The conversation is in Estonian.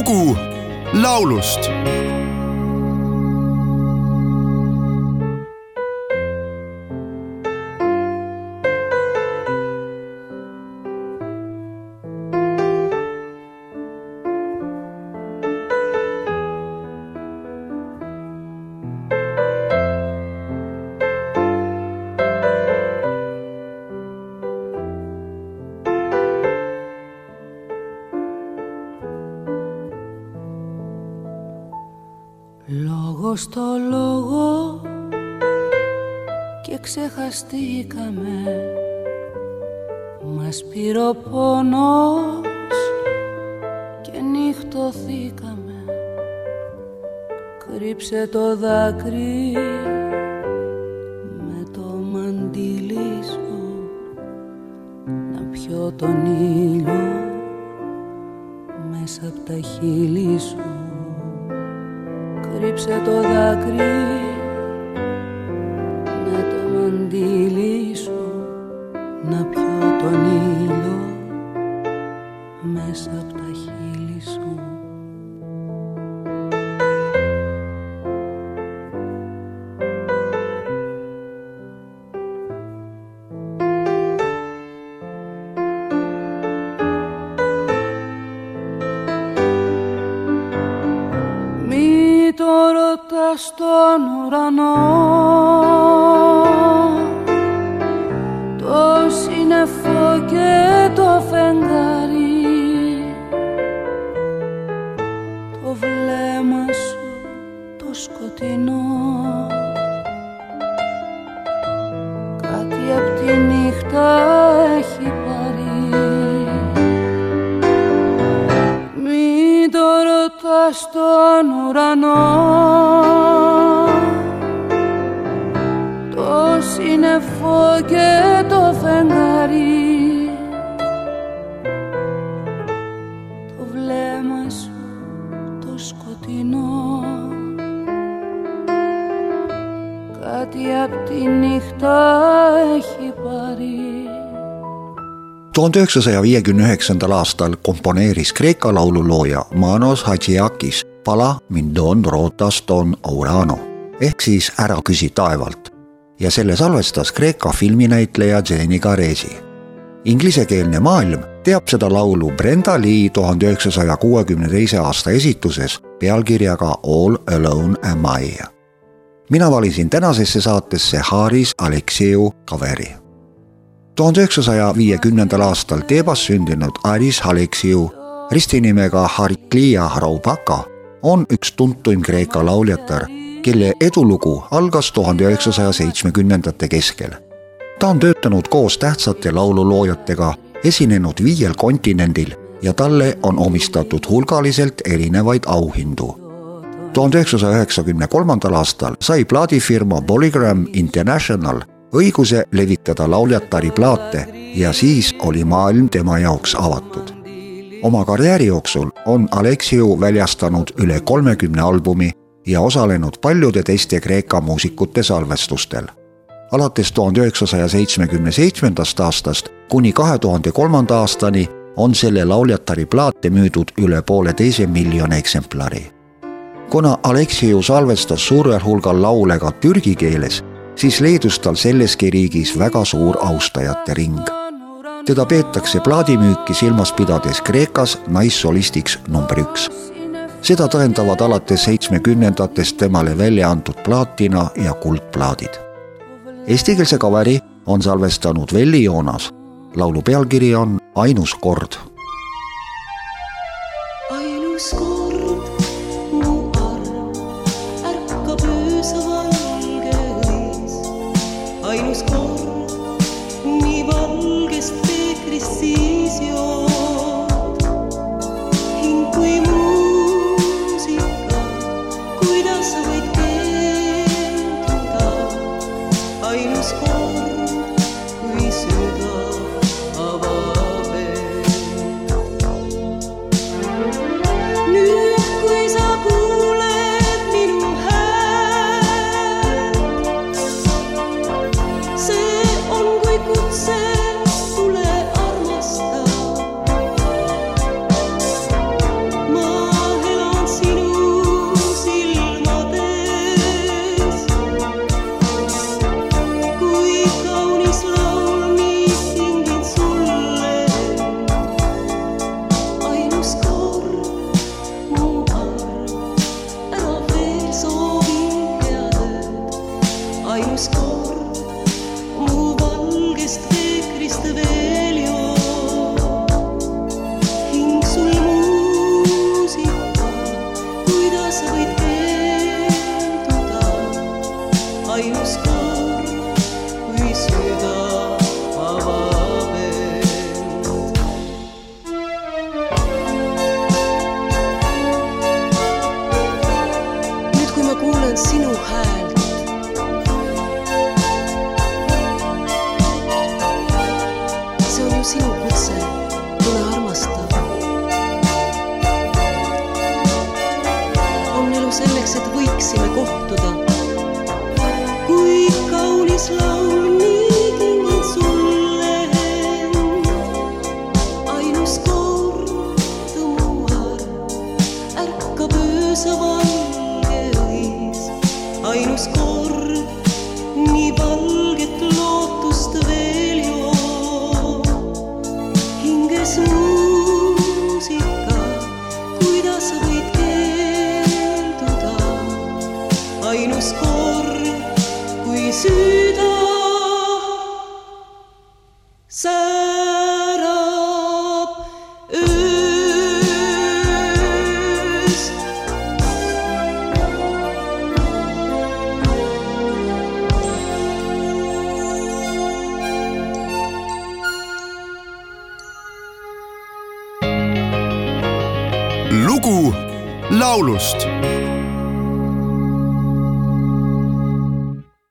lugu laulust Λόγο στο λόγο και ξεχαστήκαμε. Μας πήρε ο πόνος και νυχτωθήκαμε. Κρύψε το δάκρυ με το μαντίλι σου Να πιω τον ήλιο μέσα από τα χείλη σου κρύψε το δάκρυ με το μαντίλι σου να πιω τον ήλιο μέσα από στον ουρανό. Ρωτάς τον ουρανό. Το σύννεφο και το φεγγάρι. Το βλέμμα σου το σκοτεινό. Κάτι απ' τη νύχτα έχει πάρει tuhande üheksasaja viiekümne üheksandal aastal komponeeris Kreeka laululooja Manos Hadžiakis pala Mindon Rotas Don Aurano ehk siis Ära küsi taevalt ja selle salvestas Kreeka filminäitleja Jenny Garesi. Inglisekeelne maailm teab seda laulu Brenda Lee tuhande üheksasaja kuuekümne teise aasta esituses pealkirjaga All alone am I. mina valisin tänasesse saatesse Haris Alekseiu kaveri tuhande üheksasaja viiekümnendal aastal Teebas sündinud Aris Aleksiu ristinimega Hariklia Haraupaka on üks tuntuim Kreeka lauljatar, kelle edulugu algas tuhande üheksasaja seitsmekümnendate keskel. ta on töötanud koos tähtsate laululoojatega, esinenud viiel kontinendil ja talle on omistatud hulgaliselt erinevaid auhindu tuhande üheksasaja üheksakümne kolmandal aastal sai plaadifirma Polygram International õiguse levitada lauljatari plaate ja siis oli maailm tema jaoks avatud. oma karjääri jooksul on Aleksiu väljastanud üle kolmekümne albumi ja osalenud paljude teiste Kreeka muusikute salvestustel. alates tuhande üheksasaja seitsmekümne seitsmendast aastast kuni kahe tuhande kolmanda aastani on selle lauljatari plaate müüdud üle pooleteise miljoni eksemplari. kuna Aleksiu salvestas suurel hulgal laule ka türgi keeles, siis leidus tal selleski riigis väga suur austajate ring. teda peetakse plaadimüüki silmas pidades Kreekas naissolistiks number üks. seda tõendavad alates seitsmekümnendatest temale välja antud plaatina ja kuldplaadid. Eestikeelse kaveri on salvestanud Velli Joonas. laulu pealkiri on Ainus kord ainus kord ainus kord mu valgest keekrist veel joob. hing sul muusika, kuidas võid keelduda ainus kord. Selleks, et võiksime kohtuda. kui kaunis laul nii kingin sulle, ainus kord tõmuar ärkab öösa valge õis, ainus kord nii valget lootust veel joo. hinges muusika, säärab öös. lugu laulust